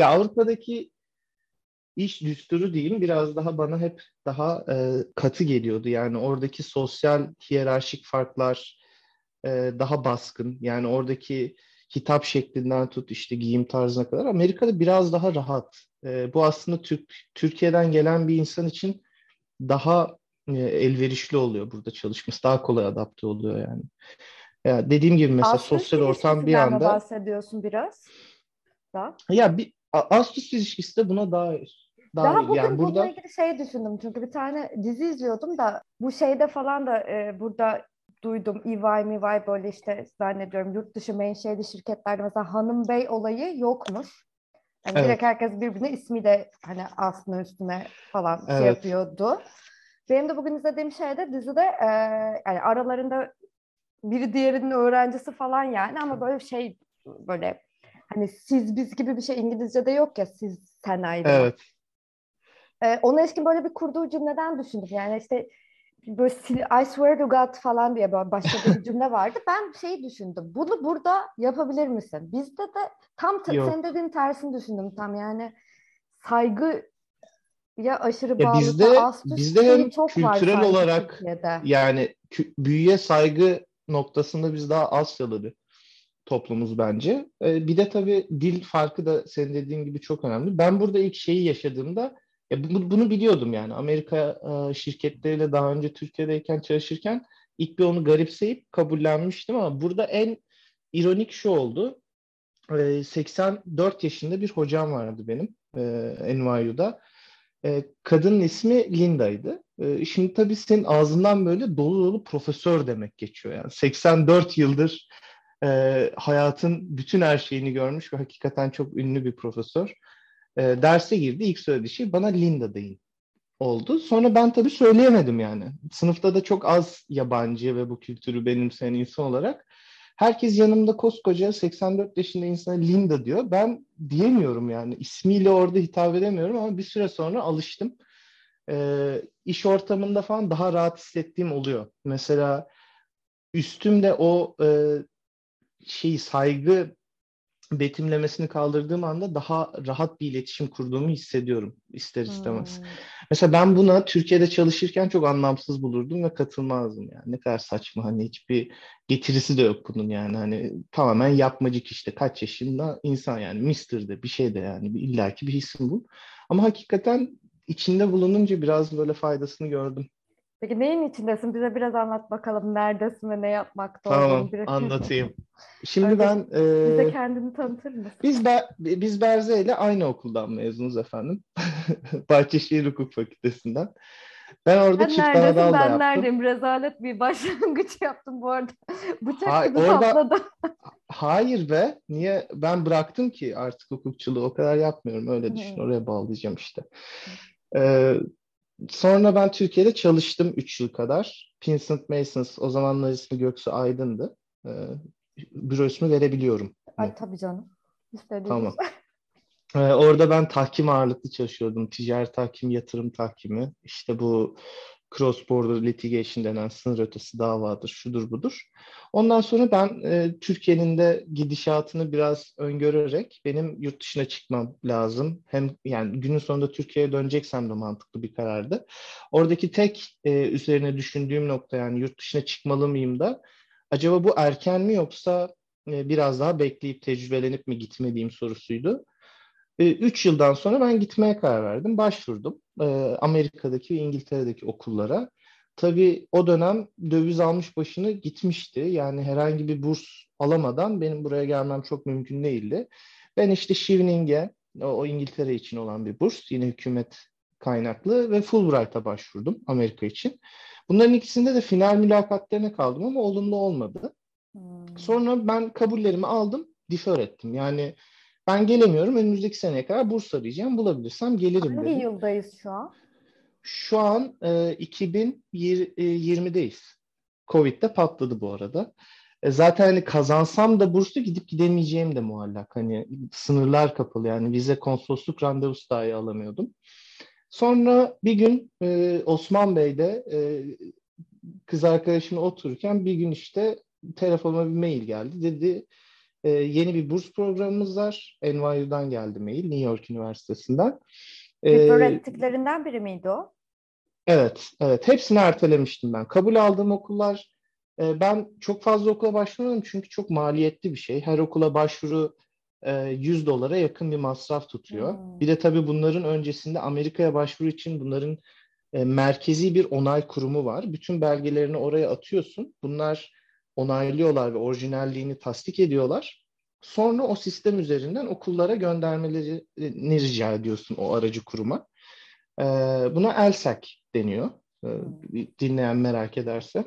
Ya Avrupa'daki iş düsturu diyeyim biraz daha bana hep daha e, katı geliyordu. Yani oradaki sosyal hiyerarşik farklar e, daha baskın. Yani oradaki hitap şeklinden tut işte giyim tarzına kadar. Amerika'da biraz daha rahat. E, bu aslında Türk Türkiye'den gelen bir insan için daha e, elverişli oluyor burada çalışması. Daha kolay adapte oluyor yani. Ya dediğim gibi mesela Ast-üst sosyal ortam bir anda bahsediyorsun biraz da. ya bir a- ast üst ilişkisi de buna daha daha, Daha bugün yani bununla burada ilgili şey düşündüm çünkü bir tane dizi izliyordum da bu şeyde falan da e, burada duydum EY MY böyle işte zannediyorum yurt dışı menşeli şirketlerde mesela hanım bey olayı yokmuş. Yani Evet. direkt herkes birbirine ismiyle hani aslında üstüne falan şey Evet. yapıyordu. Benim de bugün izlediğim şeyde dizide e, yani aralarında biri diğerinin öğrencisi falan yani ama böyle şey böyle hani siz biz gibi bir şey İngilizce'de yok ya siz sen ayrı. evet Ee, ona ilişkin böyle bir kurduğu cümleden düşündüm. Yani işte böyle I swear to God falan diye böyle bir cümle vardı. Ben şeyi düşündüm. Bunu burada yapabilir misin? Bizde de tam Yok. senin dediğin tersini düşündüm tam yani saygı ya aşırı Ya bağlı bizde ast üst bizde hem çok kültürel olarak Türkiye'de. yani kü- büyüye saygı noktasında biz daha Asyalı bir toplumuz bence. Ee, bir de tabii dil farkı da senin dediğin gibi çok önemli. Ben burada ilk şeyi yaşadığımda ya bu- bunu biliyordum yani Amerika e, şirketleriyle daha önce Türkiye'deyken çalışırken ilk bir onu garipseyip kabullenmiştim ama burada en ironik şu oldu. Ee, 84 yaşında bir hocam vardı benim e, NYU'da. E, kadının ismi Linda'ydı. E, şimdi tabii senin ağzından böyle dolu dolu profesör demek geçiyor. Yani 84 yıldır e, hayatın bütün her şeyini görmüş ve hakikaten çok ünlü bir profesör. E, derse girdi. İlk söylediği şey bana Linda deyin oldu. Sonra ben tabii söyleyemedim yani. Sınıfta da çok az yabancı ve bu kültürü benimseyen insan olarak. Herkes yanımda koskoca 84 yaşında insana Linda diyor. Ben diyemiyorum yani. İsmiyle orada hitap edemiyorum ama bir süre sonra alıştım. Ee, iş ortamında falan daha rahat hissettiğim oluyor. Mesela üstümde o e, şeyi saygı betimlemesini kaldırdığım anda daha rahat bir iletişim kurduğumu hissediyorum ister istemez. Hmm. Mesela ben buna Türkiye'de çalışırken çok anlamsız bulurdum ve katılmazdım yani. Ne kadar saçma hani hiçbir getirisi de yok bunun yani. Hani tamamen yapmacık işte kaç yaşında insan yani Mister de bir şey de yani bir, illaki bir isim bu. Ama hakikaten içinde bulununca biraz böyle faydasını gördüm. Peki neyin içindesin? Bize biraz anlat bakalım. Neredesin ve ne yapmakta Tamam olduğunu. Anlatayım. Şimdi Öyle ben Bize e, kendini tanıtır mısın? biz Be- biz Berze ile aynı okuldan mezunuz efendim. Bahçeşehir Hukuk Fakültesinden. Ben orada Sen çift anadal da ben yaptım. neredeyim? Rezalet bir başlangıç yaptım bu arada. Bıçak Hay- gibi orada- sapladı. Hayır be. Niye? Ben bıraktım ki artık hukukçuluğu. O kadar yapmıyorum. Öyle düşün. Oraya bağlayacağım işte. Ee, sonra ben Türkiye'de çalıştım 3 yıl kadar. Vincent Masons, o zamanlar ismi Göksu Aydın'dı. Ee, büro ismi verebiliyorum. Ay tabii canım. İstediğiniz. Tamam. Ee, orada ben tahkim ağırlıklı çalışıyordum. Ticaret tahkimi, yatırım tahkimi. İşte bu cross border litigation denen sınır ötesi davadır, şudur budur. Ondan sonra ben e, Türkiye'nin de gidişatını biraz öngörerek benim yurt dışına çıkmam lazım. Hem yani günün sonunda Türkiye'ye döneceksem de mantıklı bir karardı. Oradaki tek e, üzerine düşündüğüm nokta yani yurt dışına çıkmalı mıyım da acaba bu erken mi yoksa e, biraz daha bekleyip tecrübelenip mi gitmeliyim sorusuydu. 3 yıldan sonra ben gitmeye karar verdim. Başvurdum e, Amerika'daki ve İngiltere'deki okullara. Tabii o dönem döviz almış başını gitmişti. Yani herhangi bir burs alamadan benim buraya gelmem çok mümkün değildi. Ben işte Chevening'e, o, o İngiltere için olan bir burs, yine hükümet kaynaklı ve Fulbright'a başvurdum Amerika için. Bunların ikisinde de final mülakatlarına kaldım ama olumlu olmadı. Hmm. Sonra ben kabullerimi aldım, defer ettim. Yani ben gelemiyorum, önümüzdeki seneye kadar burs arayacağım, bulabilirsem gelirim Hangi dedim. yıldayız şu an? Şu an e, 2020'deyiz. Covid'de patladı bu arada. E, zaten hani kazansam da burslu gidip gidemeyeceğim de muallak. Hani sınırlar kapalı yani vize konsolosluk randevusu dahi alamıyordum. Sonra bir gün e, Osman Bey'de e, kız arkadaşımla otururken bir gün işte telefonuma bir mail geldi. Dedi e, yeni bir burs programımız var. NYU'dan geldi mail, New York Üniversitesi'nden. Refer E, ettiklerinden biri miydi o? Evet, evet. Hepsini ertelemiştim ben. Kabul aldığım okullar, e, ben çok fazla okula başvurmadım çünkü çok maliyetli bir şey. Her okula başvuru e, 100 dolara yakın bir masraf tutuyor. Hmm. Bir de tabii bunların öncesinde Amerika'ya başvuru için bunların e, merkezi bir onay kurumu var. Bütün belgelerini oraya atıyorsun. Bunlar onaylıyorlar ve orijinalliğini tasdik ediyorlar. Sonra o sistem üzerinden okullara göndermelerini rica ediyorsun o aracı kuruma. Ee, buna ELSEC deniyor. Ee, Hmm. dinleyen merak ederse.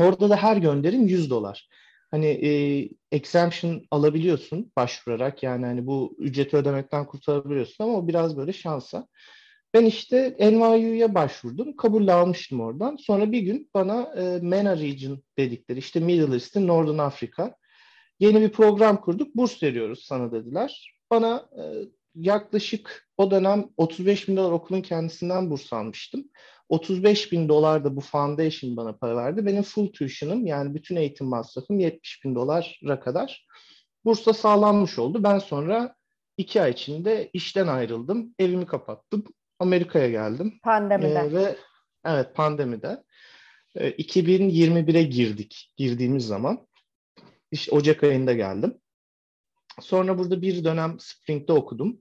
Orada da her gönderim 100 dolar. Hani e, exemption alabiliyorsun başvurarak yani hani bu ücreti ödemekten kurtarabiliyorsun ama o biraz böyle şansa. Ben işte NYU'ya başvurdum. Kabul almıştım oradan. Sonra bir gün bana e, MENA Region dedikleri işte Middle East'in Northern Afrika yeni bir program kurduk. Burs veriyoruz sana dediler. Bana e, yaklaşık o dönem 35 bin dolar okulun kendisinden burs almıştım. 35 bin dolar da bu foundation bana para verdi. Benim full tuition'ım yani bütün eğitim masrafım 70 bin dolara kadar bursa sağlanmış oldu. Ben sonra iki ay içinde işten ayrıldım. Evimi kapattım. Amerika'ya geldim. Pandemide. Ee, ve evet pandemide. Ee, 2021'e girdik. Girdiğimiz zaman. İşte Ocak ayında geldim. Sonra burada bir dönem Spring'de okudum.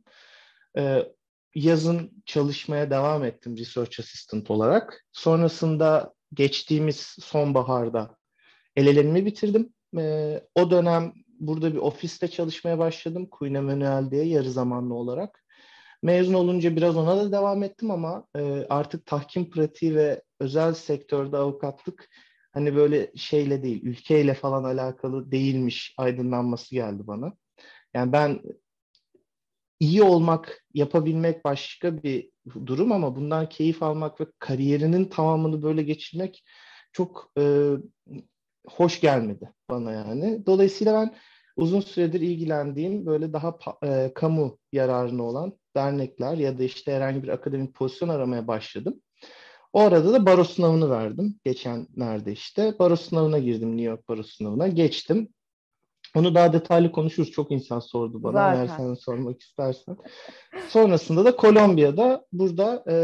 Ee, yazın çalışmaya devam ettim Research Assistant olarak. Sonrasında geçtiğimiz sonbaharda LLM'imi bitirdim. Ee, o dönem burada bir ofiste çalışmaya başladım. Queen Emmanuel diye yarı zamanlı olarak. Mezun olunca biraz ona da devam ettim ama e, artık tahkim pratiği ve özel sektörde avukatlık hani böyle şeyle değil, ülkeyle falan alakalı değilmiş aydınlanması geldi bana. Yani ben iyi olmak, yapabilmek başka bir durum ama bundan keyif almak ve kariyerinin tamamını böyle geçirmek çok e, hoş gelmedi bana yani. Dolayısıyla ben uzun süredir ilgilendiğim böyle daha e, kamu yararına olan dernekler ya da işte herhangi bir akademik pozisyon aramaya başladım. O arada da baro sınavını verdim. Geçenlerde işte baro sınavına girdim New York baro sınavına. Geçtim. Onu daha detaylı konuşuruz. Çok insan sordu bana Zaten. eğer sen sormak istersen. Sonrasında da Kolombiya'da burada e,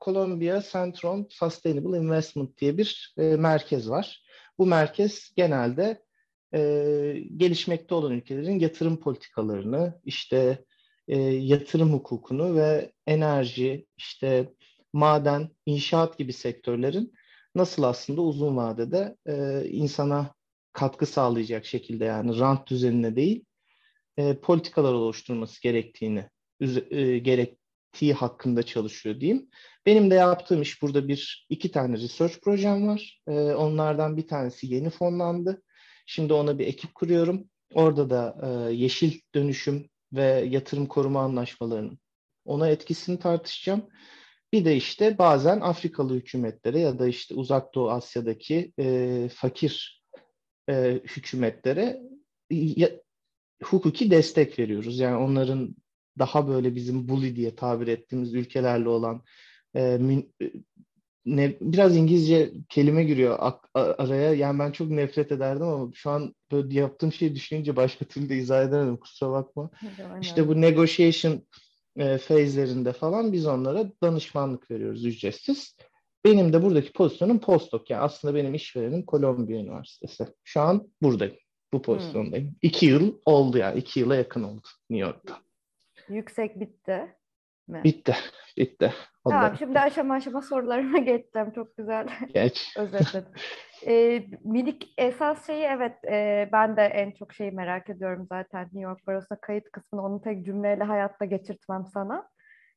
Columbia Center on Sustainable Investment diye bir e, merkez var. Bu merkez genelde e, gelişmekte olan ülkelerin yatırım politikalarını, işte e, yatırım hukukunu ve enerji, işte maden, inşaat gibi sektörlerin nasıl aslında uzun vadede e, insana katkı sağlayacak şekilde yani rant düzenine değil e, politikalar oluşturması gerektiğini e, gerektiği hakkında çalışıyor diyeyim. Benim de yaptığım iş burada bir iki tane research projem var. E, onlardan bir tanesi yeni fonlandı. Şimdi ona bir ekip kuruyorum. Orada da e, yeşil dönüşüm ve yatırım koruma anlaşmalarının ona etkisini tartışacağım. Bir de işte bazen Afrikalı hükümetlere ya da işte Uzak Doğu Asya'daki e, fakir e, hükümetlere ya- hukuki destek veriyoruz. Yani onların daha böyle bizim bully diye tabir ettiğimiz ülkelerle olan e, mün- ne, biraz İngilizce kelime giriyor araya. Yani ben çok nefret ederdim ama şu an böyle yaptığım şeyi düşününce başka türlü de izah edemedim. Kusura bakma. İşte bu negotiation e, phase'lerinde falan biz onlara danışmanlık veriyoruz ücretsiz. Benim de buradaki pozisyonum postdoc. Yani aslında benim işverenim Kolombiya Üniversitesi. Şu an buradayım. Bu pozisyondayım. İki yıl oldu yani. iki yıla yakın oldu New York'ta. Yüksek bitti mi? Bitti. Bitti. O da Tamam şimdi aşama aşama sorularıma geçeceğim. Çok güzel geç. özetledin. Ee, minik esas şeyi evet e, ben de en çok şeyi merak ediyorum zaten New York Barosu'na kayıt kısmını onu tek cümleyle hayatta geçirtmem sana.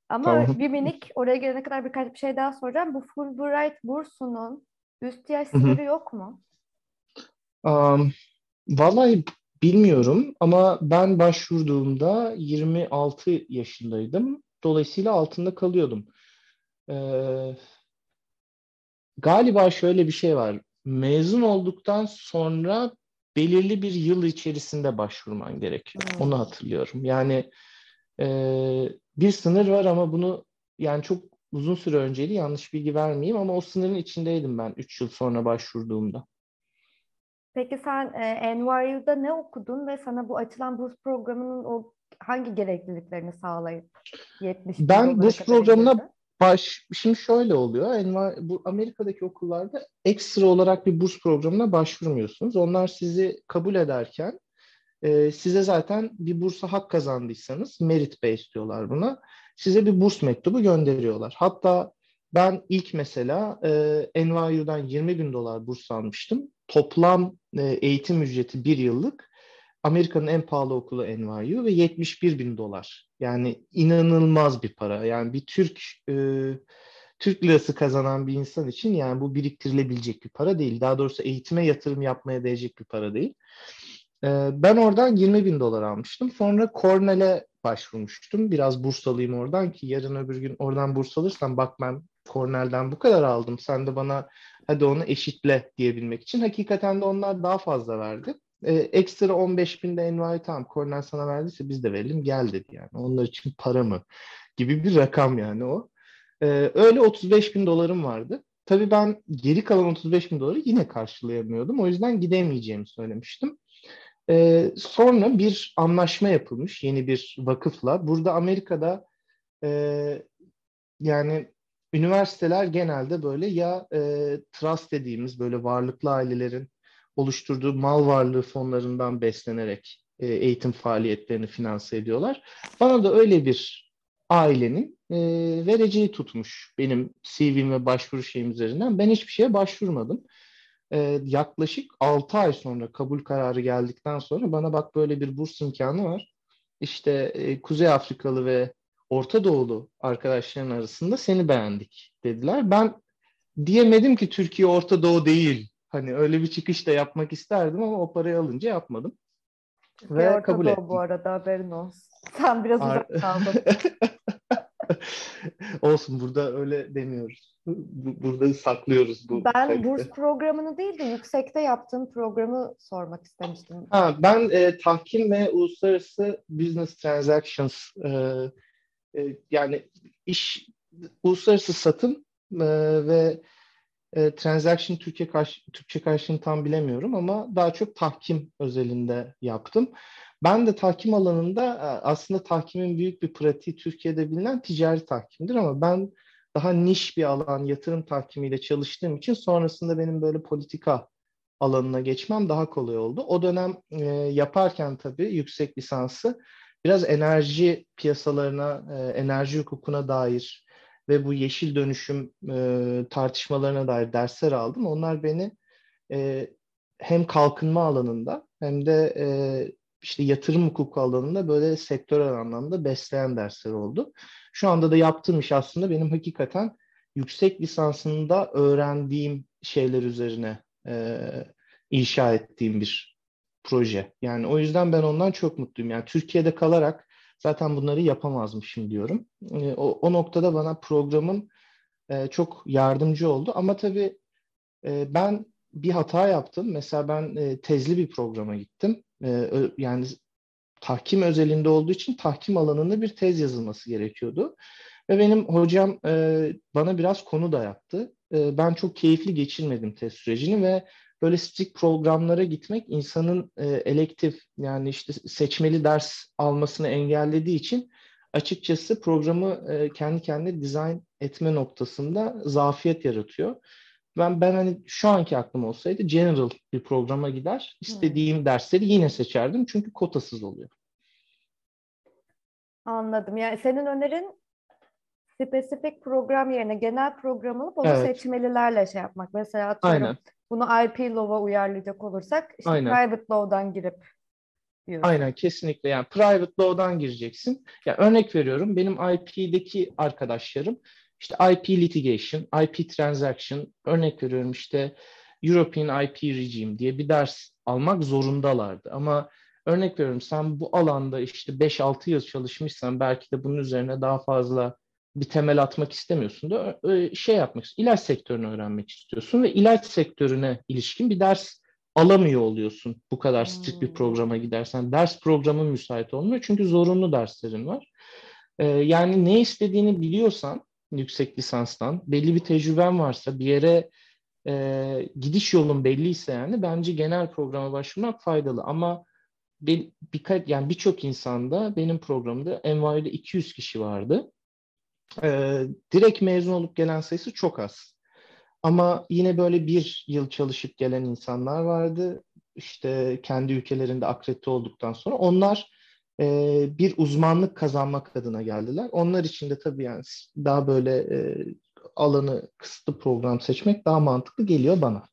Ama Tamam. bir minik oraya gelene kadar birkaç bir şey daha soracağım. Bu Fulbright bursunun üst yaş sınırı yok mu? Um, vallahi bilmiyorum ama ben başvurduğumda 26 yaşındaydım. Dolayısıyla altında kalıyordum. Ee, galiba şöyle bir şey var. Mezun olduktan sonra belirli bir yıl içerisinde başvurman gerekiyor. Hmm. Onu hatırlıyorum. Yani e, bir sınır var ama bunu yani çok uzun süre önceydi yanlış bilgi vermeyeyim ama o sınırın içindeydim ben 3 yıl sonra başvurduğumda. Peki sen e, NYU'da ne okudun ve sana bu açılan burs programının o hangi gerekliliklerini sağlayıp 70 bin Ben burs programına baş şimdi şöyle oluyor. NY bu Amerika'daki okullarda ekstra olarak bir burs programına başvurmuyorsunuz. Onlar sizi kabul ederken e, size zaten bir bursa hak kazandıysanız merit based diyorlar buna. Size bir burs mektubu gönderiyorlar. Hatta ben ilk mesela e, NYU'dan 20 bin dolar burs almıştım. Toplam e, eğitim ücreti bir yıllık Amerika'nın en pahalı okulu NYU ve 71 bin dolar. Yani inanılmaz bir para. Yani bir Türk e, Türk lirası kazanan bir insan için yani bu biriktirilebilecek bir para değil. Daha doğrusu eğitime yatırım yapmaya değecek bir para değil. E, ben oradan 20 bin dolar almıştım. Sonra Cornell'e başvurmuştum. Biraz burs alayım oradan ki yarın öbür gün oradan burs alırsam bak ben Cornell'den bu kadar aldım. Sen de bana hadi onu eşitle diyebilmek için. Hakikaten de onlar daha fazla verdi. E, ekstra 15 bin de NYU tamam Cornell sana verdiyse biz de verelim gel dedi yani. Onlar için para mı? Gibi bir rakam yani o. E, öyle 35 bin dolarım vardı. Tabii ben geri kalan 35 bin doları yine karşılayamıyordum. O yüzden gidemeyeceğimi söylemiştim. E, sonra bir anlaşma yapılmış yeni bir vakıfla. Burada Amerika'da e, yani üniversiteler genelde böyle ya e, trust dediğimiz böyle varlıklı ailelerin oluşturduğu mal varlığı fonlarından beslenerek e, eğitim faaliyetlerini finanse ediyorlar. Bana da öyle bir ailenin e, vereceği tutmuş benim CV'm ve başvuru şeyim üzerinden. Ben hiçbir şeye başvurmadım. E, yaklaşık 6 ay sonra kabul kararı geldikten sonra bana bak böyle bir burs imkanı var. İşte e, Kuzey Afrikalı ve Orta Doğulu arkadaşların arasında seni beğendik dediler. Ben diyemedim ki Türkiye Orta Doğu değil. Hani öyle bir çıkış da yapmak isterdim ama o parayı alınca yapmadım. Ve Ve kabul Doğu ettim. bu arada haberin olsun. Sen biraz Ar- uzak kaldın. Olsun burada öyle demiyoruz. Bu- Burada saklıyoruz bu Ben kayıtı. burs programını değil de yüksekte yaptığın programı sormak istemiştim. Ha, ben e, tahkim ve uluslararası business transactions e, e, yani iş uluslararası satım e, ve e, transaction Türkiye karşı, Türkçe karşılığını tam bilemiyorum ama daha çok tahkim özelinde yaptım. Ben de tahkim alanında e, aslında tahkimin büyük bir pratiği Türkiye'de bilinen ticari tahkimdir ama ben daha niş bir alan yatırım tahkimiyle çalıştığım için sonrasında benim böyle politika alanına geçmem daha kolay oldu. O dönem e, yaparken tabii yüksek lisansı biraz enerji piyasalarına, e, enerji hukukuna dair ve bu yeşil dönüşüm e, tartışmalarına dair dersler aldım. Onlar beni e, hem kalkınma alanında hem de e, işte yatırım hukuku alanında böyle sektörel anlamda besleyen dersler oldu. Şu anda da yaptığım iş aslında benim hakikaten yüksek lisansında öğrendiğim şeyler üzerine e, inşa ettiğim bir proje. Yani o yüzden ben ondan çok mutluyum. Yani Türkiye'de kalarak zaten bunları yapamazmışım diyorum. E, o, o noktada bana programım e, çok yardımcı oldu. Ama tabii e, ben bir hata yaptım. Mesela ben e, tezli bir programa gittim. E, yani tahkim özelinde olduğu için tahkim alanında bir tez yazılması gerekiyordu. Ve benim hocam e, bana biraz konu da yaptı. E, ben çok keyifli geçirmedim test sürecini ve böyle strict programlara gitmek insanın e, elektif yani işte seçmeli ders almasını engellediği için açıkçası programı e, kendi kendine dizayn etme noktasında zafiyet yaratıyor. Ben ben hani şu anki aklım olsaydı general bir programa gider, istediğim dersleri yine seçerdim çünkü kotasız oluyor. Anladım. Yani senin önerin spesifik program yerine genel program alıp onu Evet. seçmelilerle şey yapmak. Mesela atıyorum Aynen. Bunu IP Law'a uyarlayacak olursak işte Aynen. private law'dan girip diyorsun. Aynen kesinlikle yani private law'dan gireceksin. Ya örnek veriyorum benim IP'deki arkadaşlarım işte IP litigation, IP transaction örnek veriyorum işte European IP regime diye bir ders almak zorundalardı. Ama örnek veriyorum sen bu alanda işte 5-6 yıl çalışmışsan belki de bunun üzerine daha fazla bir temel atmak istemiyorsun da şey yapmak istiyorsun. İlaç sektörünü öğrenmek istiyorsun ve ilaç sektörüne ilişkin bir ders alamıyor oluyorsun bu kadar strict bir Hmm. programa gidersen. Ders programı müsait olmuyor çünkü zorunlu derslerin var. Ee, yani ne istediğini biliyorsan yüksek lisanstan. Belli bir tecrüben varsa, bir yere e, gidiş yolun belliyse yani bence genel programa başvurmak faydalı. Ama bir, birkaç yani birçok insanda benim programda NYU'da 200 kişi vardı. E, direkt mezun olup gelen sayısı çok az. Ama yine böyle bir yıl çalışıp gelen insanlar vardı. İşte kendi ülkelerinde akredite olduktan sonra onlar e, bir uzmanlık kazanmak adına geldiler. Onlar için de tabii yani daha böyle e, alanı kısıtlı program seçmek daha mantıklı geliyor bana.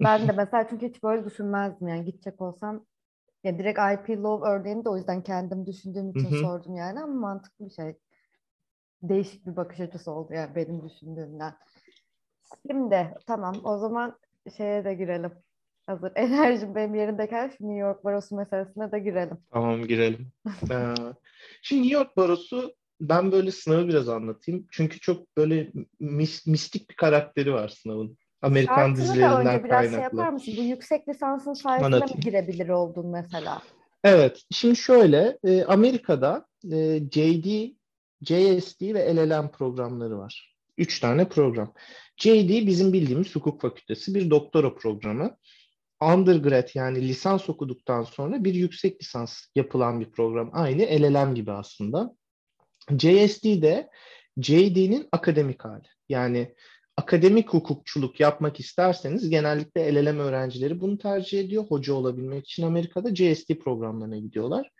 Ben de mesela çünkü hiç böyle düşünmezdim yani gidecek olsam ya direkt IP Law örneğini de o yüzden kendim düşündüğüm için Hı hı. sordum yani ama mantıklı bir şey. Değişik bir bakış açısı oldu yani benim düşündüğümden. Şimdi tamam o zaman şeye de girelim. Hazır enerjim benim yerindeyken şu New York Barosu meselesine de girelim. Tamam girelim. Ee, şimdi New York Barosu ben böyle sınavı biraz anlatayım. Çünkü çok böyle mis- mistik bir karakteri var sınavın. Amerikan Şartını da dizilerinden önce biraz şey kaynaklı. yapar mısın? Bu yüksek lisansın sayesinde mi girebilir oldun mesela? Evet, şimdi şöyle, e, Amerika'da e, JD, JSD ve LLM programları var. Üç tane program. JD bizim bildiğimiz hukuk fakültesi bir doktora programı. Undergrad yani lisans okuduktan sonra bir yüksek lisans yapılan bir program. Aynı LLM gibi aslında. JSD de JD'nin akademik hali. Yani akademik hukukçuluk yapmak isterseniz genellikle LLM öğrencileri bunu tercih ediyor. Hoca olabilmek için Amerika'da JSD programlarına gidiyorlar.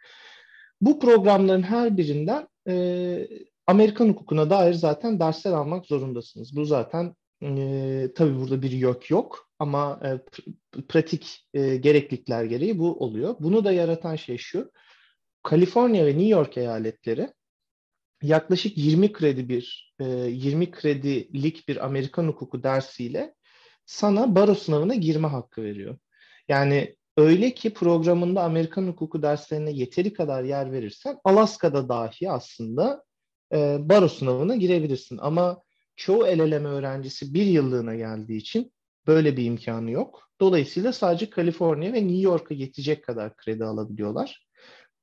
Bu programların her birinden e, Amerikan hukukuna dair zaten dersler almak zorundasınız. Bu zaten e, tabii burada bir yok yok ama e, pr- pratik e, gereklilikler gereği bu oluyor. Bunu da yaratan şey şu. Kaliforniya ve New York eyaletleri yaklaşık 20 kredi bir e, 20 kredilik bir Amerikan hukuku dersiyle sana baro sınavına girme hakkı veriyor. Yani öyle ki programında Amerikan hukuku derslerine yeteri kadar yer verirsen Alaska'da dahi aslında e, baro sınavına girebilirsin. Ama çoğu LLM öğrencisi bir yıllığına geldiği için böyle bir imkanı yok. Dolayısıyla sadece Kaliforniya ve New York'a yetecek kadar kredi alabiliyorlar.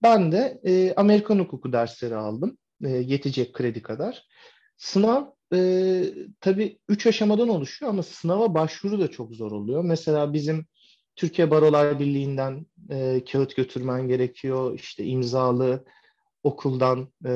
Ben de e, Amerikan hukuku dersleri aldım. E, yetecek kredi kadar. Sınav e, tabii üç aşamadan oluşuyor ama sınava başvuru da çok zor oluyor. Mesela bizim Türkiye Barolar Birliği'nden e, kağıt götürmen gerekiyor. İşte imzalı okuldan e,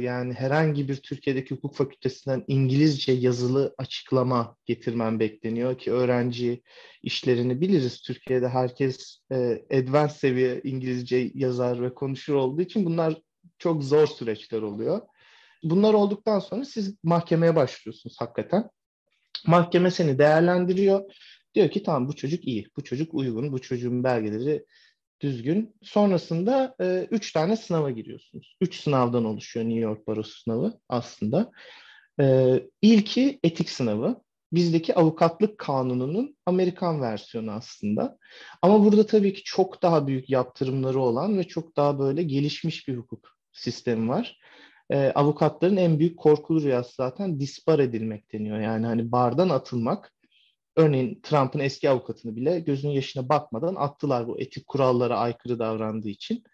yani herhangi bir Türkiye'deki hukuk fakültesinden İngilizce yazılı açıklama getirmen bekleniyor ki öğrenci işlerini biliriz. Türkiye'de herkes e, advanced seviye İngilizce yazar ve konuşur olduğu için bunlar çok zor süreçler oluyor. Bunlar olduktan sonra siz mahkemeye başlıyorsunuz hakikaten. Mahkeme seni değerlendiriyor. Diyor ki tamam bu çocuk iyi, bu çocuk uygun, bu çocuğun belgeleri düzgün. Sonrasında e, üç tane sınava giriyorsunuz. Üç sınavdan oluşuyor New York Barosu sınavı aslında. E, ilki etik sınavı. Bizdeki avukatlık kanununun Amerikan versiyonu aslında. Ama burada tabii ki çok daha büyük yaptırımları olan ve çok daha böyle gelişmiş bir hukuk sistemi var. E, avukatların en büyük korkulu rüyası zaten dispar edilmek deniyor. Yani hani bardan atılmak. Örneğin Trump'ın eski avukatını bile gözünün yaşına bakmadan attılar bu etik kurallara aykırı davrandığı için.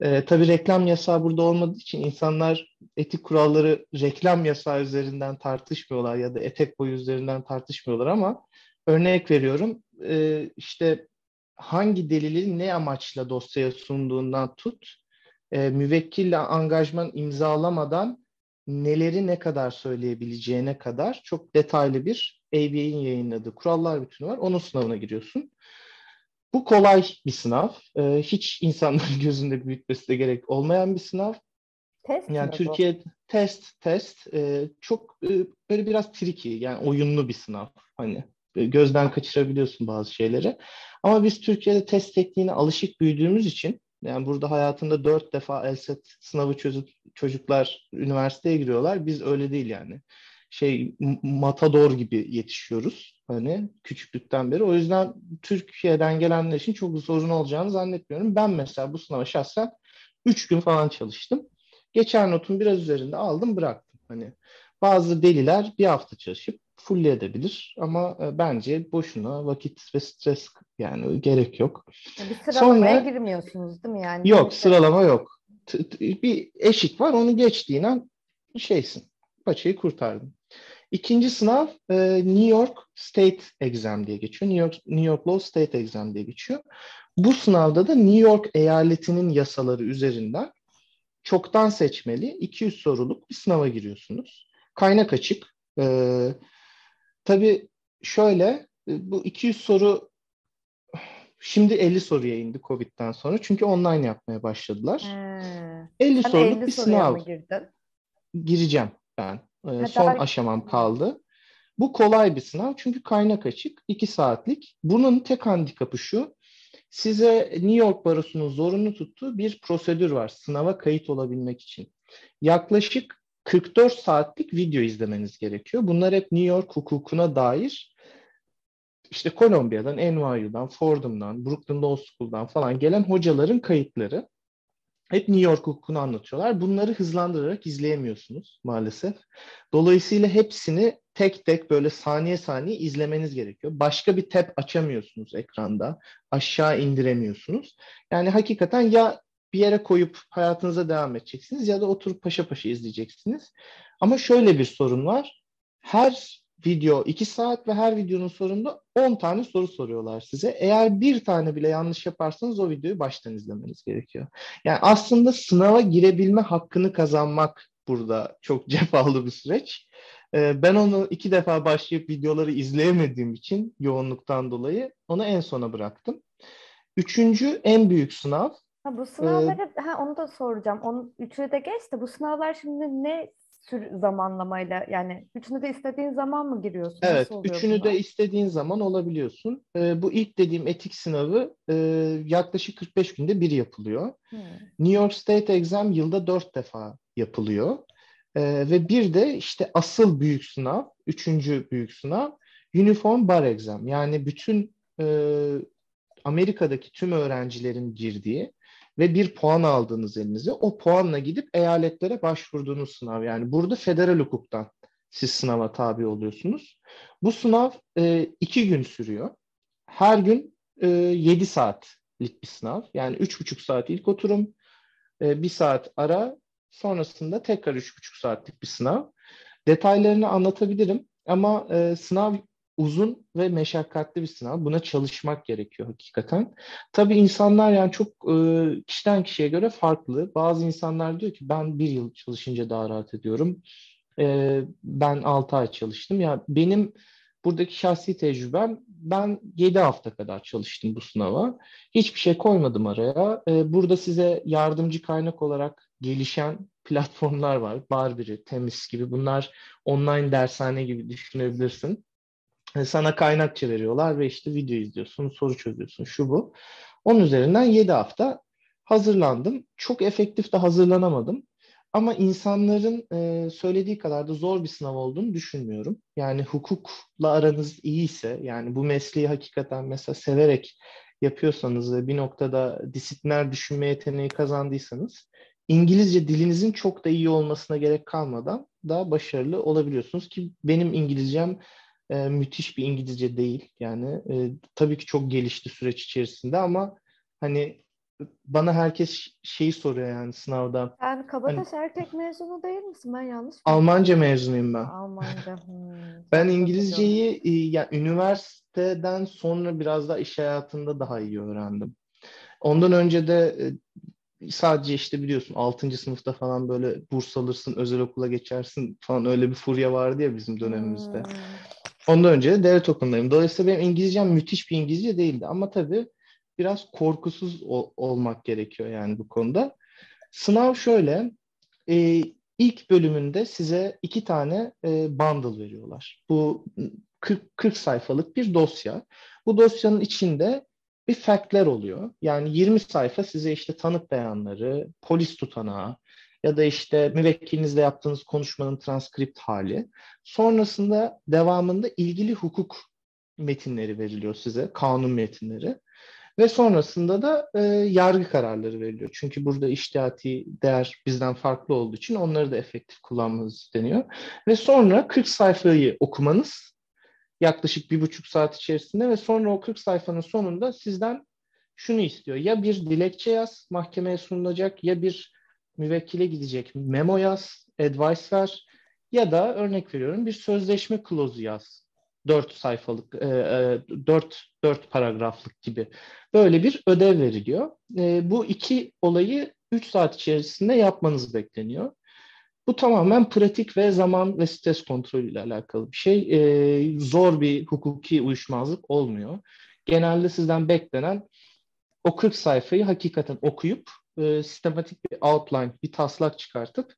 Ee, tabii reklam yasağı burada olmadığı için insanlar etik kuralları reklam yasağı üzerinden tartışmıyorlar ya da etek boyu üzerinden tartışmıyorlar ama örnek veriyorum e, işte hangi delili ne amaçla dosyaya sunduğundan tut e, müvekkille angajman imzalamadan neleri ne kadar söyleyebileceğine kadar çok detaylı bir ABA'in yayınladığı kurallar bütünü var. Onun sınavına giriyorsun. Bu kolay bir sınav. Ee, hiç insanların gözünde büyütmesi de gerek olmayan bir sınav. Test Yani mi bu? Türkiye test test e, çok e, böyle biraz tricky yani oyunlu bir sınav. Hani e, gözden kaçırabiliyorsun bazı şeyleri. Ama biz Türkiye'de test tekniğine alışık büyüdüğümüz için yani burada hayatında dört defa LSAT sınavı çözüp çocuklar üniversiteye giriyorlar. Biz öyle değil yani. Şey matador gibi yetişiyoruz hani küçüklükten beri. O yüzden Türkiye'den gelenler için çok sorun olacağını zannetmiyorum. Ben mesela bu sınava şahsen üç gün falan çalıştım. Geçer notun biraz üzerinde aldım bıraktım. Hani bazı deliler bir hafta çalışıp fullleyebilir ama e, bence boşuna vakit ve stres yani gerek yok. Bir sıralamaya Sonra- girmiyorsunuz değil mi yani? Yok sıralama yok. Bir eşik var onu geçtiğin an şeysin. paçayı kurtardım. İkinci sınav e, New York State Exam diye geçiyor. New York, New York Law State Exam diye geçiyor. Bu sınavda da New York eyaletinin yasaları üzerinden çoktan seçmeli 200 soruluk bir sınava giriyorsunuz. Kaynak açık. Ee, tabii şöyle bu 200 soru şimdi 50 soruya indi Covid'den sonra. Çünkü online yapmaya başladılar. Hmm. 50 Sen soruluk 50 bir sınav girdin? gireceğim ben. Ha, son aşamam kaldı. Bu kolay bir sınav çünkü kaynak açık. 2 saatlik. Bunun tek handikapı şu. Size New York Barosu'nun zorunlu tuttuğu bir prosedür var sınava kayıt olabilmek için. Yaklaşık 44 saatlik video izlemeniz gerekiyor. Bunlar hep New York hukukuna dair işte Kolombiya'dan, NYU'dan, Fordham'dan, Brooklyn Law School'dan falan gelen hocaların kayıtları. Hep New York hukukunu anlatıyorlar. Bunları hızlandırarak izleyemiyorsunuz maalesef. Dolayısıyla hepsini tek tek böyle saniye saniye izlemeniz gerekiyor. Başka bir tab açamıyorsunuz ekranda. Aşağı indiremiyorsunuz. Yani hakikaten ya bir yere koyup hayatınıza devam edeceksiniz ya da oturup paşa paşa izleyeceksiniz. Ama şöyle bir sorun var. Her video 2 saat ve her videonun sonunda 10 tane soru soruyorlar size. Eğer bir tane bile yanlış yaparsanız o videoyu baştan izlemeniz gerekiyor. Yani aslında sınava girebilme hakkını kazanmak burada çok cefalı bir süreç. Ee, Ben onu iki defa başlayıp videoları izleyemediğim için yoğunluktan dolayı onu en sona bıraktım. Üçüncü en büyük sınav Ha, bu sınavları, ha, onu da soracağım. Onun üçünü de geç de bu sınavlar şimdi ne sür zamanlamayla yani üçünü de istediğin zaman mı giriyorsun? Evet, üçünü bunlar? de istediğin zaman olabiliyorsun. Ee, bu ilk dediğim etik sınavı e, yaklaşık 45 günde bir yapılıyor. Hmm. New York State Exam yılda dört defa yapılıyor. Ee, ve bir de işte asıl büyük sınav, üçüncü büyük sınav Uniform Bar Exam. Yani bütün e, Amerika'daki tüm öğrencilerin girdiği ve bir puan aldığınız elinize o puanla gidip eyaletlere başvurduğunuz sınav. Yani burada federal hukuktan siz sınava tabi oluyorsunuz. Bu sınav e, iki gün sürüyor. Her gün e, 7 saatlik bir sınav. Yani üç buçuk saat ilk oturum, e, bir saat ara, sonrasında tekrar üç buçuk saatlik bir sınav. Detaylarını anlatabilirim ama e, sınav uzun ve meşakkatli bir sınav. Buna çalışmak gerekiyor hakikaten. Tabii insanlar yani çok e, kişiden kişiye göre farklı. Bazı insanlar diyor ki ben bir yıl çalışınca daha rahat ediyorum. E, ben 6 ay çalıştım. Ya benim buradaki şahsi tecrübem ben 7 hafta kadar çalıştım bu sınava. Hiçbir şey koymadım araya. E, burada size yardımcı kaynak olarak gelişen platformlar var. Barbiri, Temiz gibi bunlar online dershane gibi düşünebilirsin. Sana kaynakça veriyorlar ve işte video izliyorsun, soru çözüyorsun, şu bu. Onun üzerinden 7 hafta hazırlandım. Çok efektif de hazırlanamadım. Ama insanların e, söylediği kadar da zor bir sınav olduğunu düşünmüyorum. Yani hukukla aranız iyiyse, yani bu mesleği hakikaten mesela severek yapıyorsanız ve bir noktada disipliner düşünme yeteneği kazandıysanız, İngilizce dilinizin çok da iyi olmasına gerek kalmadan da başarılı olabiliyorsunuz ki benim İngilizcem e, müthiş bir İngilizce değil. Yani e, tabii ki çok gelişti süreç içerisinde ama hani bana herkes şeyi soruyor yani sınavda. Sen Kabataş Hani- erkek mezunu değil misin? Ben yanlış mı? Almanca mezunuyum ben. Almanca. hmm. Ben İngilizceyi e, ya üniversiteden sonra biraz daha iş hayatında daha iyi öğrendim. Ondan önce de e, sadece işte biliyorsun 6. sınıfta falan böyle burs alırsın, özel okula geçersin falan öyle bir furya vardı ya bizim dönemimizde. Hmm. Ondan önce de devlet okulundayım. Dolayısıyla benim İngilizcem müthiş bir İngilizce değildi. Ama tabii biraz korkusuz ol- olmak gerekiyor yani bu konuda. Sınav şöyle. e, ilk bölümünde size iki tane e, bundle veriyorlar. Bu 40, 40 sayfalık bir dosya. Bu dosyanın içinde bir factler oluyor. Yani 20 sayfa size işte tanık beyanları, polis tutanağı ya da işte müvekkilinizle yaptığınız konuşmanın transkript hali. Sonrasında devamında ilgili hukuk metinleri veriliyor size, kanun metinleri. Ve sonrasında da e, yargı kararları veriliyor. Çünkü burada iştihati değer bizden farklı olduğu için onları da efektif kullanmanız isteniyor. Ve sonra 40 sayfayı okumanız yaklaşık bir buçuk saat içerisinde ve sonra o 40 sayfanın sonunda sizden şunu istiyor. Ya bir dilekçe yaz, mahkemeye sunulacak ya bir müvekkile gidecek memo yaz, advice ver Ya da örnek veriyorum bir sözleşme klozu yaz. Dört sayfalık, e, e, dört, dört paragraflık gibi. Böyle bir ödev veriliyor. E, bu iki olayı üç saat içerisinde yapmanız bekleniyor. Bu tamamen pratik ve zaman ve stres kontrolü ile alakalı bir şey. E, zor bir hukuki uyuşmazlık olmuyor. Genelde sizden beklenen o 40 sayfayı hakikaten okuyup e, sistematik bir outline, bir taslak çıkartıp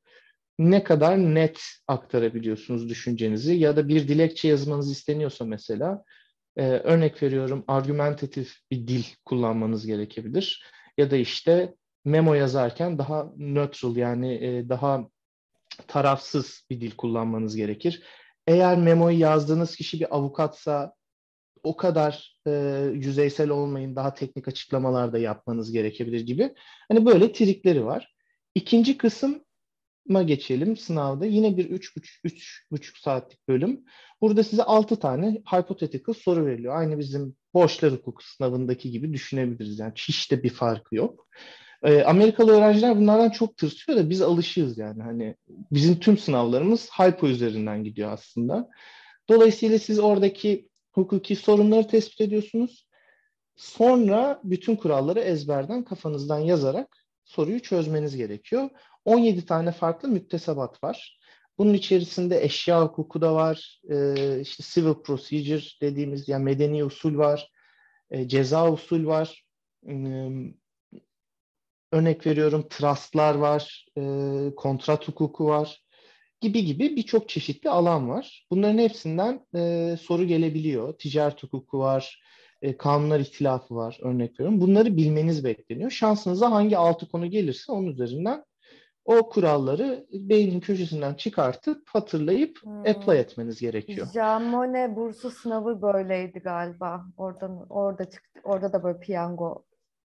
ne kadar net aktarabiliyorsunuz düşüncenizi ya da bir dilekçe yazmanız isteniyorsa mesela e, örnek veriyorum argümentatif bir dil kullanmanız gerekebilir ya da işte memo yazarken daha neutral yani e, daha tarafsız bir dil kullanmanız gerekir. Eğer memoyu yazdığınız kişi bir avukatsa o kadar e, yüzeysel olmayın, daha teknik açıklamalar da yapmanız gerekebilir gibi. Hani böyle trikleri var. İkinci kısma geçelim sınavda. Yine bir 3,5 saatlik bölüm. Burada size 6 tane hypothetical soru veriliyor. Aynı bizim borçlar hukuku sınavındaki gibi düşünebiliriz. Yani hiç de bir farkı yok. E, Amerikalı öğrenciler bunlardan çok tırsıyor da biz alışığız yani. Hani bizim tüm sınavlarımız hypo üzerinden gidiyor aslında. Dolayısıyla siz oradaki hukuki sorunları tespit ediyorsunuz. Sonra bütün kuralları ezberden kafanızdan yazarak soruyu çözmeniz gerekiyor. 17 tane farklı müktesebat var. Bunun içerisinde eşya hukuku da var, e, işte civil procedure dediğimiz yani medeni usul var, e, ceza usul var, e, örnek veriyorum trustlar var, e, kontrat hukuku var gibi gibi birçok çeşitli alan var. Bunların hepsinden e, soru gelebiliyor. Ticaret hukuku var, e, kanunlar ihtilafı var örnek veriyorum. Bunları bilmeniz bekleniyor. Şansınıza hangi altı konu gelirse onun üzerinden o kuralları beynin köşesinden çıkartıp hatırlayıp hmm. apply etmeniz gerekiyor. Jamone bursu sınavı böyleydi galiba. Oradan orada çıktı. Orada da böyle piyango.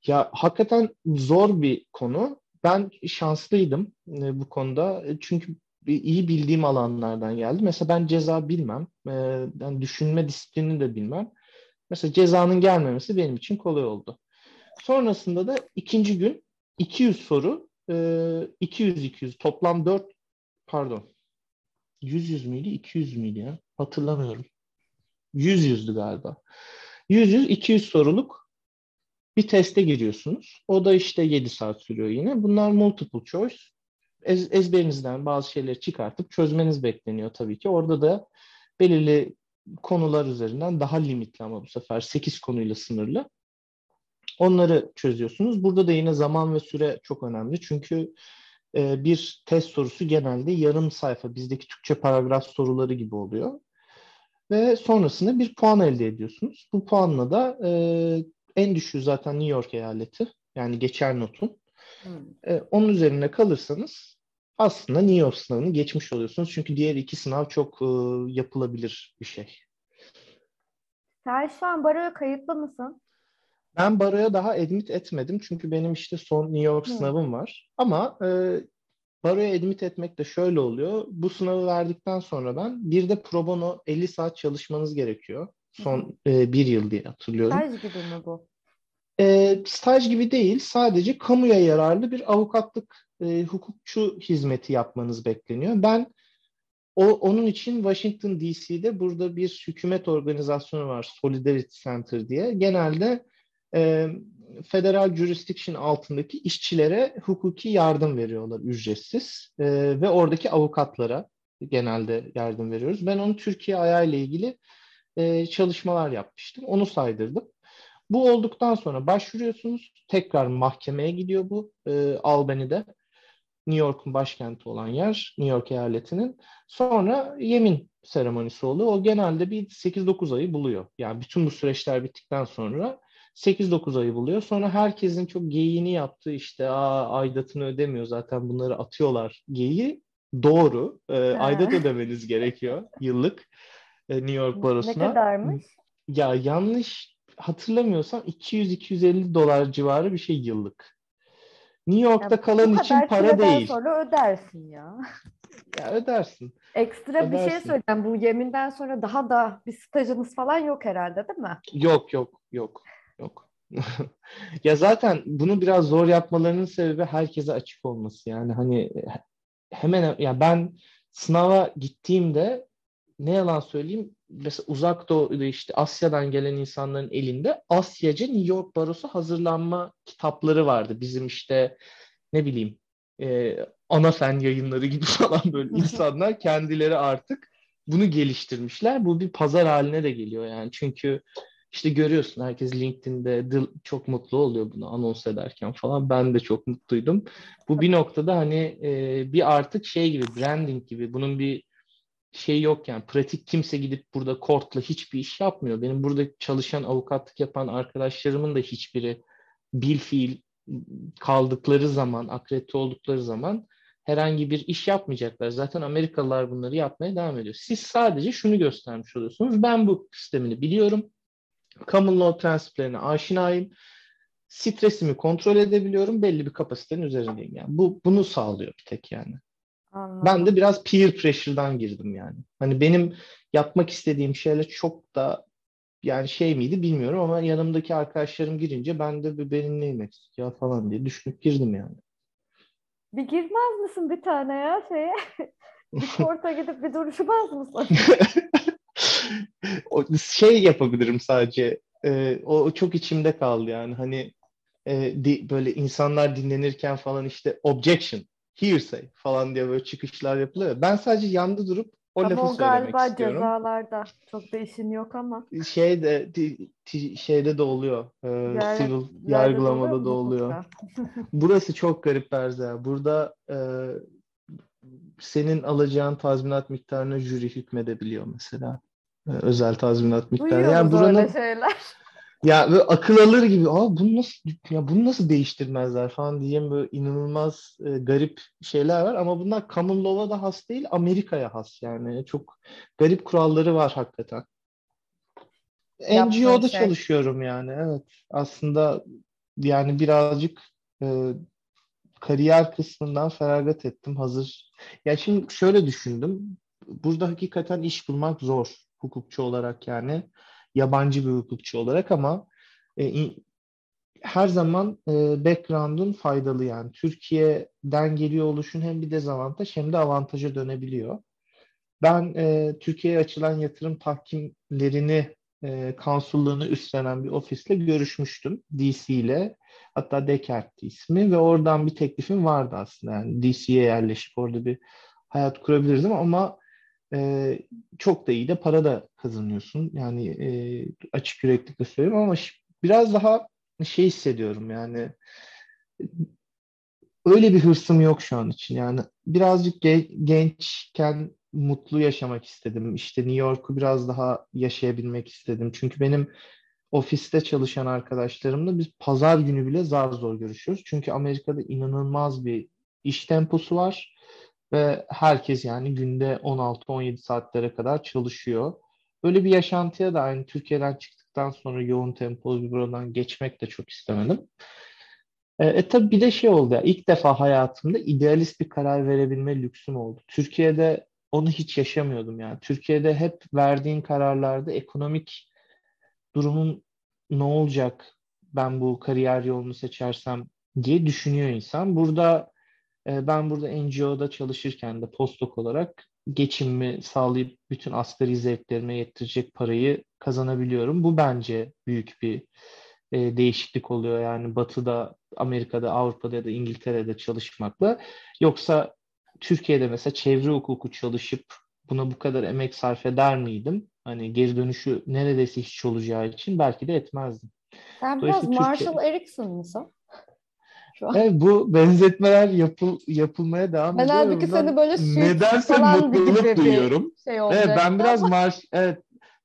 Ya hakikaten zor bir konu. Ben şanslıydım e, bu konuda. Çünkü iyi bildiğim alanlardan geldi. Mesela ben ceza bilmem. E, yani düşünme disiplini de bilmem. Mesela cezanın gelmemesi benim için kolay oldu. Sonrasında da ikinci gün 200 soru 200-200 e, toplam 4 pardon 100 100 müydü 200 müydü ya hatırlamıyorum 100 yüzdü galiba 100 100 200 soruluk bir teste giriyorsunuz. O da işte 7 saat sürüyor yine. Bunlar multiple choice ez, ezberinizden bazı şeyleri çıkartıp çözmeniz bekleniyor tabii ki. Orada da belirli konular üzerinden daha limitli ama bu sefer 8 konuyla sınırlı. Onları çözüyorsunuz. Burada da yine zaman ve süre çok önemli. Çünkü e, bir test sorusu genelde yarım sayfa bizdeki Türkçe paragraf soruları gibi oluyor. Ve sonrasında bir puan elde ediyorsunuz. Bu puanla da e, en düşüğü zaten New York eyaleti. Yani geçer notun. Hmm. E, onun üzerine kalırsanız aslında York sınavını geçmiş oluyorsunuz. Çünkü diğer iki sınav çok e, yapılabilir bir şey. Sen şu an baroya kayıtlı mısın? Ben baroya daha admit etmedim. Çünkü benim işte son New York Hı. sınavım var. Ama e, baroya admit etmek de şöyle oluyor. Bu sınavı verdikten sonra ben bir de pro bono 50 saat çalışmanız gerekiyor. Son e, bir yıl diye hatırlıyorum. Staj gibi mi bu? E, staj gibi değil. Sadece kamuya yararlı bir avukatlık e, hukukçu hizmeti yapmanız bekleniyor. Ben o, onun için Washington DC'de burada bir hükümet organizasyonu var Solidarity Center diye. Genelde e, federal jurisdiction altındaki işçilere hukuki yardım veriyorlar ücretsiz e, ve oradaki avukatlara genelde yardım veriyoruz. Ben onu Türkiye ayağıyla ilgili e, çalışmalar yapmıştım. Onu saydırdım. Bu olduktan sonra başvuruyorsunuz. Tekrar mahkemeye gidiyor bu e, Albany'de. New York'un başkenti olan yer, New York eyaletinin. Sonra yemin seremonisi oluyor. O genelde bir 8-9 ayı buluyor. Yani bütün bu süreçler bittikten sonra 8-9 ayı buluyor. Sonra herkesin çok geyiğini yaptığı işte Aa, aidatını ödemiyor zaten bunları atıyorlar geyiği. Doğru. E, aidat ödemeniz gerekiyor yıllık e, New York barosuna. Ne kadarmış? Ya yanlış hatırlamıyorsam 200-250 dolar civarı bir şey yıllık. New York'ta ya, kalan için para değil. sonra ödersin ya. Ya ödersin. Ekstra ödersin. bir şey söyleyeyim. Bu yeminden sonra daha da bir stajınız falan yok herhalde değil mi? Yok yok yok yok. ya zaten bunu biraz zor yapmalarının sebebi herkese açık olması. Yani hani hemen ya ben sınava gittiğimde ne yalan söyleyeyim mesela uzak doğuda işte Asya'dan gelen insanların elinde Asyaca New York Barosu hazırlanma kitapları vardı. Bizim işte ne bileyim e, ana fen yayınları gibi falan böyle insanlar kendileri artık bunu geliştirmişler. Bu bir pazar haline de geliyor yani. Çünkü işte görüyorsun herkes LinkedIn'de çok mutlu oluyor bunu anons ederken falan. Ben de çok mutluydum. Bu bir noktada hani e, bir artık şey gibi branding gibi bunun bir şey yok yani pratik kimse gidip burada kortla hiçbir iş yapmıyor. Benim burada çalışan avukatlık yapan arkadaşlarımın da hiçbiri bil fiil kaldıkları zaman, akredite oldukları zaman herhangi bir iş yapmayacaklar. Zaten Amerikalılar bunları yapmaya devam ediyor. Siz sadece şunu göstermiş oluyorsunuz. Ben bu sistemini biliyorum. Common law prensiplerine aşinayım. Stresimi kontrol edebiliyorum. Belli bir kapasitenin üzerindeyim. Yani bu bunu sağlıyor bir tek yani. Anladım. Ben de biraz peer pressure'dan girdim yani. Hani benim yapmak istediğim şeyler çok da yani şey miydi bilmiyorum ama yanımdaki arkadaşlarım girince ben de benim neyim ya falan diye düşünüp girdim yani. Bir girmez misin bir tane ya şeye? bir korta gidip bir duruşmaz mısın? o şey yapabilirim sadece. Ee, o, o çok içimde kaldı yani. Hani e, di, böyle insanlar dinlenirken falan işte objection, hearsay falan diye böyle çıkışlar yapılıyor. Ben sadece yanda durup o ama lafı o söylemek galiba istiyorum. cezalarda çok da işin yok ama. Şeyde t- t- şeyde de oluyor. E, Yer, civil yargılamada da oluyor. Burası çok garip Berza. Burada e, senin alacağın tazminat miktarına jüri hükmedebiliyor mesela. E, özel tazminat miktarı. Duyuyoruz yani buranın, şeyler. Ya böyle akıl alır gibi. Aa bunu nasıl ya bunu nasıl değiştirmezler falan diyeyim böyle inanılmaz e, garip şeyler var ama bunlar common law'a da has değil, Amerika'ya has yani. Çok garip kuralları var hakikaten. NGO'da şey. çalışıyorum yani. Evet. Aslında yani birazcık e, kariyer kısmından feragat ettim hazır. Ya şimdi şöyle düşündüm. Burada hakikaten iş bulmak zor hukukçu olarak yani yabancı bir hukukçu olarak ama e, her zaman e, background'un faydalı yani. Türkiye'den geliyor oluşun hem bir dezavantaj hem de avantaja dönebiliyor. Ben e, Türkiye'ye açılan yatırım tahkimlerini e, konsulluğunu üstlenen bir ofisle görüşmüştüm DC ile. Hatta Descartes ismi ve oradan bir teklifim vardı aslında. Yani DC'ye yerleşip orada bir hayat kurabilirdim ama e, çok da iyi de para da kazanıyorsun. Yani e, açık yüreklikle söylüyorum ama biraz daha şey hissediyorum yani öyle bir hırsım yok şu an için. Yani birazcık ge- gençken mutlu yaşamak istedim. İşte New York'u biraz daha yaşayabilmek istedim. Çünkü benim ofiste çalışan arkadaşlarımla biz pazar günü bile zar zor görüşüyoruz. Çünkü Amerika'da inanılmaz bir iş temposu var ve herkes yani günde 16-17 saatlere kadar çalışıyor. Böyle bir yaşantıya da aynı Türkiye'den çıktıktan sonra yoğun tempolu bir buradan geçmek de çok istemedim. E, e tabii bir de şey oldu ya ilk defa hayatımda idealist bir karar verebilme lüksüm oldu. Türkiye'de onu hiç yaşamıyordum yani. Türkiye'de hep verdiğin kararlarda ekonomik durumun ne olacak ben bu kariyer yolunu seçersem diye düşünüyor insan. Burada ben burada NGO'da çalışırken de postdoc olarak geçimimi sağlayıp bütün asgari zevklerime yettirecek parayı kazanabiliyorum. Bu bence büyük bir e, değişiklik oluyor. Yani Batı'da, Amerika'da, Avrupa'da ya da İngiltere'de çalışmakla. Yoksa Türkiye'de mesela çevre hukuku çalışıp buna bu kadar emek sarf eder miydim? Hani geri dönüşü neredeyse hiç olacağı için belki de etmezdim. Sen biraz Marshall. Erickson mısın? Şu an. Evet, bu benzetmeler yapıl, yapılmaya devam ediyor. Ben halbuki seni böyle nedense mutluluk duyuyorum. Şey evet, ben biraz Marsh, evet,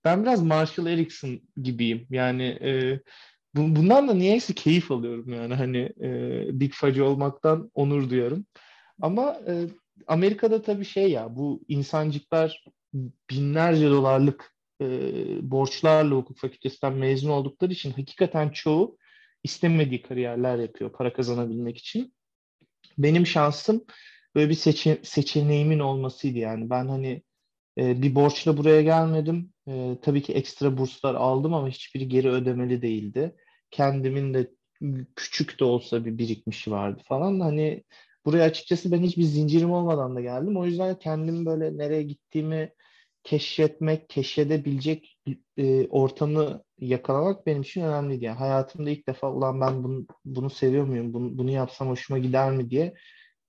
ben biraz Marshall Erickson gibiyim. Yani e, bu, bundan da niyeyse keyif alıyorum yani hani e, Big Fudge olmaktan onur duyarım. Ama e, Amerika'da tabii şey ya bu insancıklar binlerce dolarlık e, borçlarla hukuk fakültesinden mezun oldukları için hakikaten çoğu istemediği kariyerler yapıyor para kazanabilmek için. Benim şansım böyle bir seçe seçeneğimin olmasıydı yani. Ben hani e, bir borçla buraya gelmedim. E, tabii ki ekstra burslar aldım ama hiçbiri geri ödemeli değildi. Kendimin de küçük de olsa bir birikmişi vardı falan. Hani buraya açıkçası ben hiçbir zincirim olmadan da geldim. O yüzden kendim böyle nereye gittiğimi keşfetmek, keşfedebilecek e, ortamı yakalamak benim için önemliydi. Yani hayatımda ilk defa ulan ben bunu, bunu seviyor muyum, bunu, bunu yapsam hoşuma gider mi diye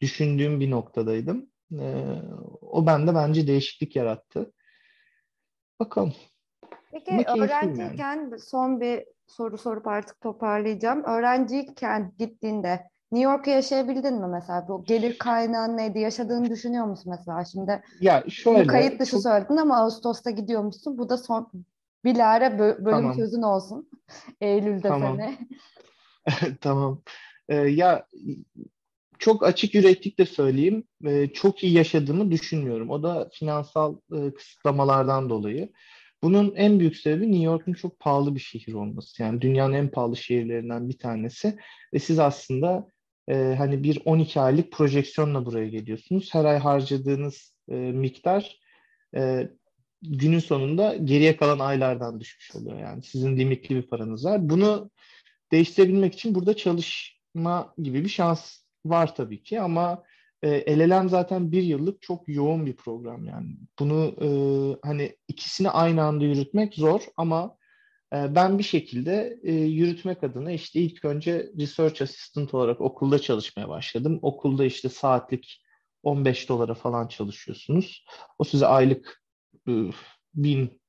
düşündüğüm bir noktadaydım. E, o bende bence değişiklik yarattı. Bakalım. Peki öğrenciyken yani. son bir soru sorup artık toparlayacağım. Öğrenciyken gittiğinde New York'u yaşayabildin mi mesela? Bu gelir kaynağın neydi? Yaşadığını düşünüyor musun mesela şimdi? Ya şöyle. Kayıt dışı çok... söyledin ama Ağustos'ta gidiyormuşsun. Bu da son bilare bölüm tamam. sözün olsun. Eylül'de tamam. sene. tamam. Ee, ya çok açık yüreklikle söyleyeyim. Ee, çok iyi yaşadığımı düşünmüyorum. O da finansal e, kısıtlamalardan dolayı. Bunun en büyük sebebi New York'un çok pahalı bir şehir olması. Yani dünyanın en pahalı şehirlerinden bir tanesi. Ve siz aslında e, hani bir 12 aylık projeksiyonla buraya geliyorsunuz. Her ay harcadığınız e, miktar e, günün sonunda geriye kalan aylardan düşmüş oluyor. Yani sizin limitli bir paranız var. Bunu değiştirebilmek için burada çalışma gibi bir şans var tabii ki ama e, LLM zaten bir yıllık çok yoğun bir program yani. Bunu e, hani ikisini aynı anda yürütmek zor ama ben bir şekilde e, yürütmek adına işte ilk önce research assistant olarak okulda çalışmaya başladım. Okulda işte saatlik 15 dolara falan çalışıyorsunuz. O size aylık e, bin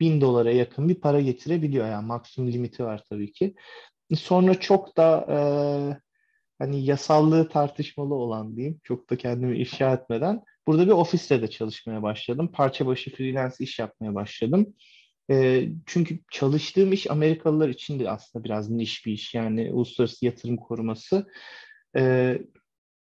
bin dolara yakın bir para getirebiliyor yani maksimum limiti var tabii ki. Sonra çok da e, hani yasallığı tartışmalı olan diyeyim. Çok da kendimi ifşa etmeden. Burada bir ofiste de çalışmaya başladım. Parça başı freelance iş yapmaya başladım. E, çünkü çalıştığım iş Amerikalılar için de aslında biraz niş bir iş. Yani uluslararası yatırım koruması. E,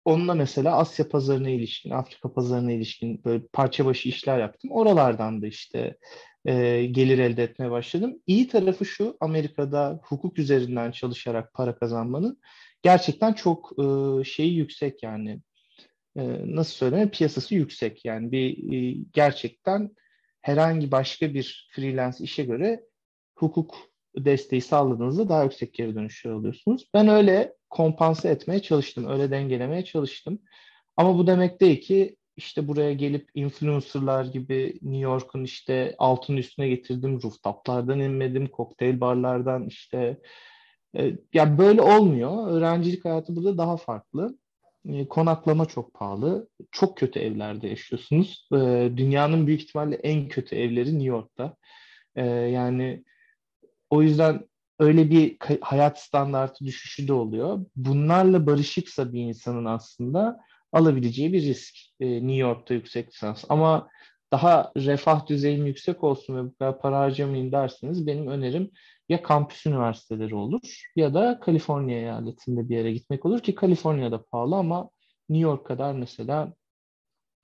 onunla mesela Asya pazarına ilişkin, Afrika pazarına ilişkin böyle parça başı işler yaptım. Oralardan da işte e, gelir elde etmeye başladım. İyi tarafı şu, Amerika'da hukuk üzerinden çalışarak para kazanmanın gerçekten çok e, şeyi yüksek yani e, nasıl söyleyeyim piyasası yüksek yani bir e, gerçekten herhangi başka bir freelance işe göre hukuk desteği sağladığınızda daha yüksek geri dönüşler alıyorsunuz. Ben öyle kompanse etmeye çalıştım, öyle dengelemeye çalıştım. Ama bu demek değil ki işte buraya gelip influencerlar gibi New York'un işte altın üstüne getirdim, rooftoplardan inmedim, kokteyl barlardan işte e, ya böyle olmuyor. Öğrencilik hayatı burada daha farklı. E, konaklama çok pahalı. Çok kötü evlerde yaşıyorsunuz. E, dünyanın büyük ihtimalle en kötü evleri New York'ta. Yani o yüzden öyle bir hayat standartı düşüşü de oluyor. Bunlarla barışıksa bir insanın aslında alabileceği bir risk New York'ta yüksek lisans. Ama daha refah düzeyim yüksek olsun ve bu kadar para harcamayın derseniz benim önerim ya kampüs üniversiteleri olur ya da Kaliforniya eyaletinde bir yere gitmek olur ki Kaliforniya'da pahalı ama New York kadar mesela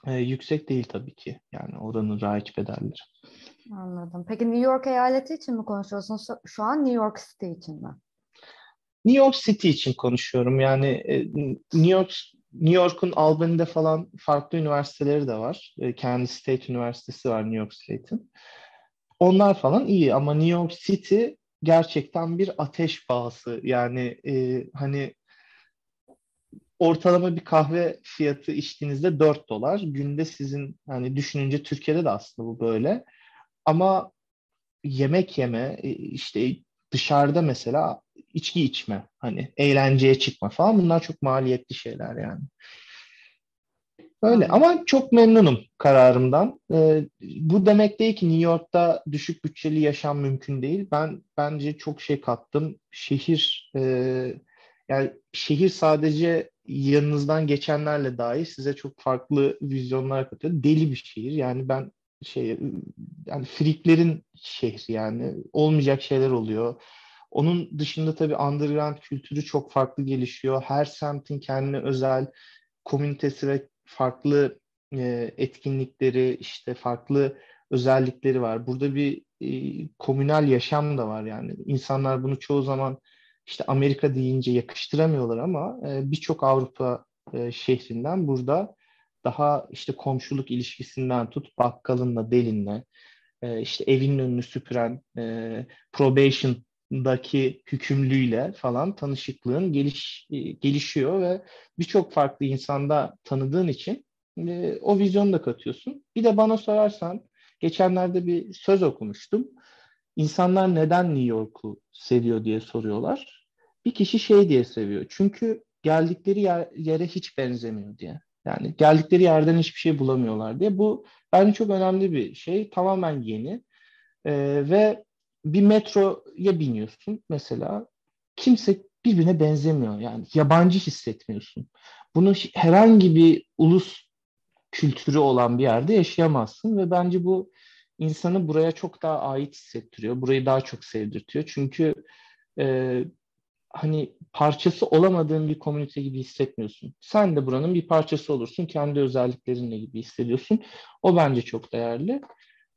e, yüksek değil tabii ki. Yani oranın raiç bedelleri. Anladım. Peki New York eyaleti için mi konuşuyorsun? Şu an New York City için mi? New York City için konuşuyorum. Yani e, New York New York'un Albany'de falan farklı üniversiteleri de var. E, kendi State Üniversitesi var New York State'in. Onlar falan iyi ama New York City gerçekten bir ateş pahası. Yani e, hani ortalama bir kahve fiyatı içtiğinizde 4 dolar. Günde sizin hani düşününce Türkiye'de de aslında bu böyle. Ama yemek yeme, e, işte dışarıda mesela içki içme, hani eğlenceye çıkma falan bunlar çok maliyetli şeyler yani. Öyle ama çok memnunum kararımdan. Ee, bu demek değil ki New York'ta düşük bütçeli yaşam mümkün değil. Ben bence çok şey kattım. Şehir e, yani şehir sadece yanınızdan geçenlerle dahi size çok farklı vizyonlar katıyor. Deli bir şehir. Yani ben şey yani friklerin şehri yani olmayacak şeyler oluyor. Onun dışında tabii underground kültürü çok farklı gelişiyor. Her semtin kendine özel komünitesi ve farklı e, etkinlikleri, işte farklı özellikleri var. Burada bir e, komünal yaşam da var yani. İnsanlar bunu çoğu zaman işte Amerika deyince yakıştıramıyorlar ama e, birçok Avrupa e, şehrinden burada daha işte komşuluk ilişkisinden tut bakkalınla, delinle, e, işte evinin önünü süpüren, e, probation daki hükümlüyle falan tanışıklığın geliş, e, gelişiyor ve birçok farklı insanda tanıdığın için e, o vizyonu da katıyorsun. Bir de bana sorarsan geçenlerde bir söz okumuştum. İnsanlar neden New York'u seviyor diye soruyorlar. Bir kişi şey diye seviyor. Çünkü geldikleri yer, yere hiç benzemiyor diye. Yani geldikleri yerden hiçbir şey bulamıyorlar diye. Bu bence çok önemli bir şey. Tamamen yeni. Ee, ve bir metroya biniyorsun mesela. Kimse birbirine benzemiyor. Yani yabancı hissetmiyorsun. Bunu herhangi bir ulus kültürü olan bir yerde yaşayamazsın ve bence bu insanı buraya çok daha ait hissettiriyor. Burayı daha çok sevdirtiyor. Çünkü e, hani parçası olamadığın bir komünite gibi hissetmiyorsun. Sen de buranın bir parçası olursun. Kendi özelliklerinle gibi hissediyorsun. O bence çok değerli.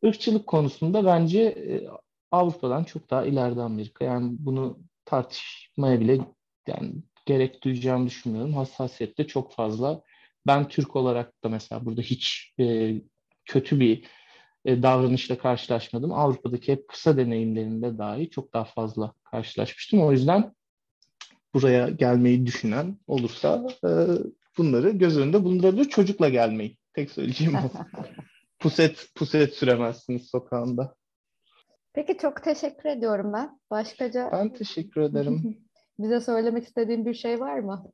Irkçılık konusunda bence e, Avrupa'dan çok daha ileride Amerika. Yani bunu tartışmaya bile yani gerek duyacağımı düşünmüyorum. Hassasiyette çok fazla. Ben Türk olarak da mesela burada hiç e, kötü bir e, davranışla karşılaşmadım. Avrupa'daki hep kısa deneyimlerinde dahi çok daha fazla karşılaşmıştım. O yüzden buraya gelmeyi düşünen olursa e, bunları göz önünde bulundurabilir. Çocukla gelmeyi. Tek söyleyeceğim o. puset, puset süremezsiniz sokağında. Peki çok teşekkür ediyorum ben. Başkaca... Ben teşekkür ederim. Bize söylemek istediğin bir şey var mı?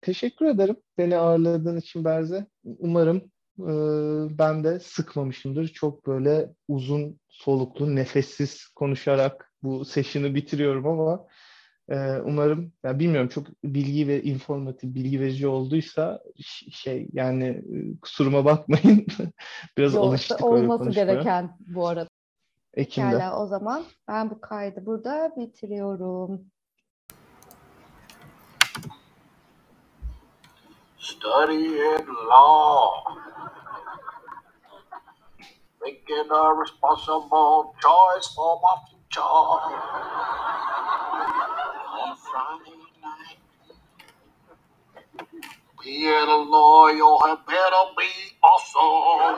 Teşekkür ederim beni ağırladığın için Berze. Umarım e, ben de sıkmamışımdır. Çok böyle uzun soluklu, nefessiz konuşarak bu session'ı bitiriyorum ama e, umarım, yani bilmiyorum çok bilgi ve informatif, bilgi verici olduysa şey yani e, kusuruma bakmayın. Biraz Yok, alıştık olması gereken bu arada. Ekim'de. Pekala o zaman ben bu kaydı burada bitiriyorum. studying law, making a responsible choice for my future. On Friday night, being a lawyer had better be awesome.